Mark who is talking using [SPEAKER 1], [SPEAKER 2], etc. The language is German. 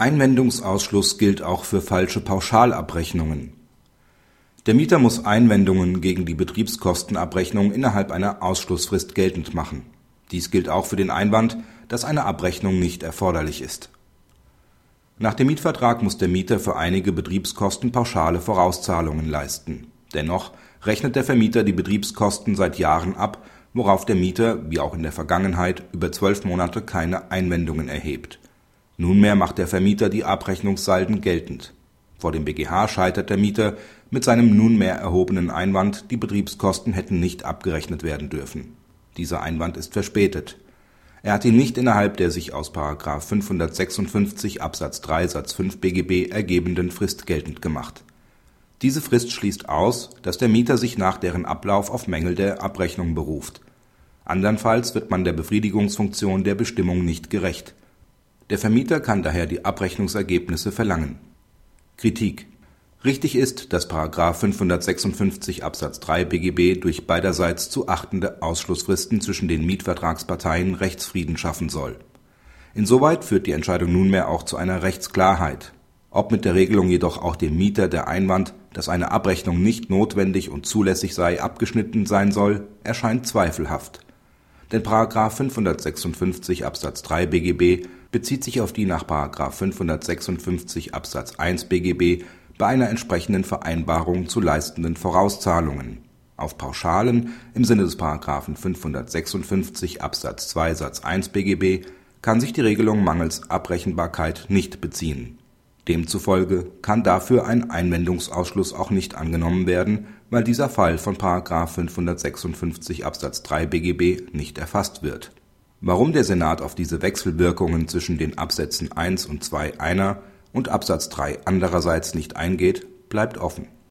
[SPEAKER 1] Einwendungsausschluss gilt auch für falsche Pauschalabrechnungen. Der Mieter muss Einwendungen gegen die Betriebskostenabrechnung innerhalb einer Ausschlussfrist geltend machen. Dies gilt auch für den Einwand, dass eine Abrechnung nicht erforderlich ist. Nach dem Mietvertrag muss der Mieter für einige Betriebskosten pauschale Vorauszahlungen leisten. Dennoch rechnet der Vermieter die Betriebskosten seit Jahren ab, worauf der Mieter, wie auch in der Vergangenheit, über zwölf Monate keine Einwendungen erhebt Nunmehr macht der Vermieter die Abrechnungssalden geltend. Vor dem BGH scheitert der Mieter mit seinem nunmehr erhobenen Einwand, die Betriebskosten hätten nicht abgerechnet werden dürfen. Dieser Einwand ist verspätet. Er hat ihn nicht innerhalb der sich aus § 556 Absatz 3 Satz 5 BGB ergebenden Frist geltend gemacht. Diese Frist schließt aus, dass der Mieter sich nach deren Ablauf auf Mängel der Abrechnung beruft. Andernfalls wird man der Befriedigungsfunktion der Bestimmung nicht gerecht der Vermieter kann daher die Abrechnungsergebnisse verlangen. Kritik Richtig ist, dass § 556 Absatz 3 BGB durch beiderseits zu achtende Ausschlussfristen zwischen den Mietvertragsparteien Rechtsfrieden schaffen soll. Insoweit führt die Entscheidung nunmehr auch zu einer Rechtsklarheit. Ob mit der Regelung jedoch auch dem Mieter der Einwand, dass eine Abrechnung nicht notwendig und zulässig sei, abgeschnitten sein soll, erscheint zweifelhaft. Denn § 556 Absatz 3 BGB bezieht sich auf die nach § 556 Absatz 1 BGB bei einer entsprechenden Vereinbarung zu leistenden Vorauszahlungen. Auf Pauschalen im Sinne des § 556 Absatz 2 Satz 1 BGB kann sich die Regelung mangels Abrechenbarkeit nicht beziehen. Demzufolge kann dafür ein Einwendungsausschluss auch nicht angenommen werden, weil dieser Fall von § 556 Absatz 3 BGB nicht erfasst wird Warum der Senat auf diese Wechselwirkungen zwischen den Absätzen 1 und 2 einer und Absatz 3 andererseits nicht eingeht, bleibt offen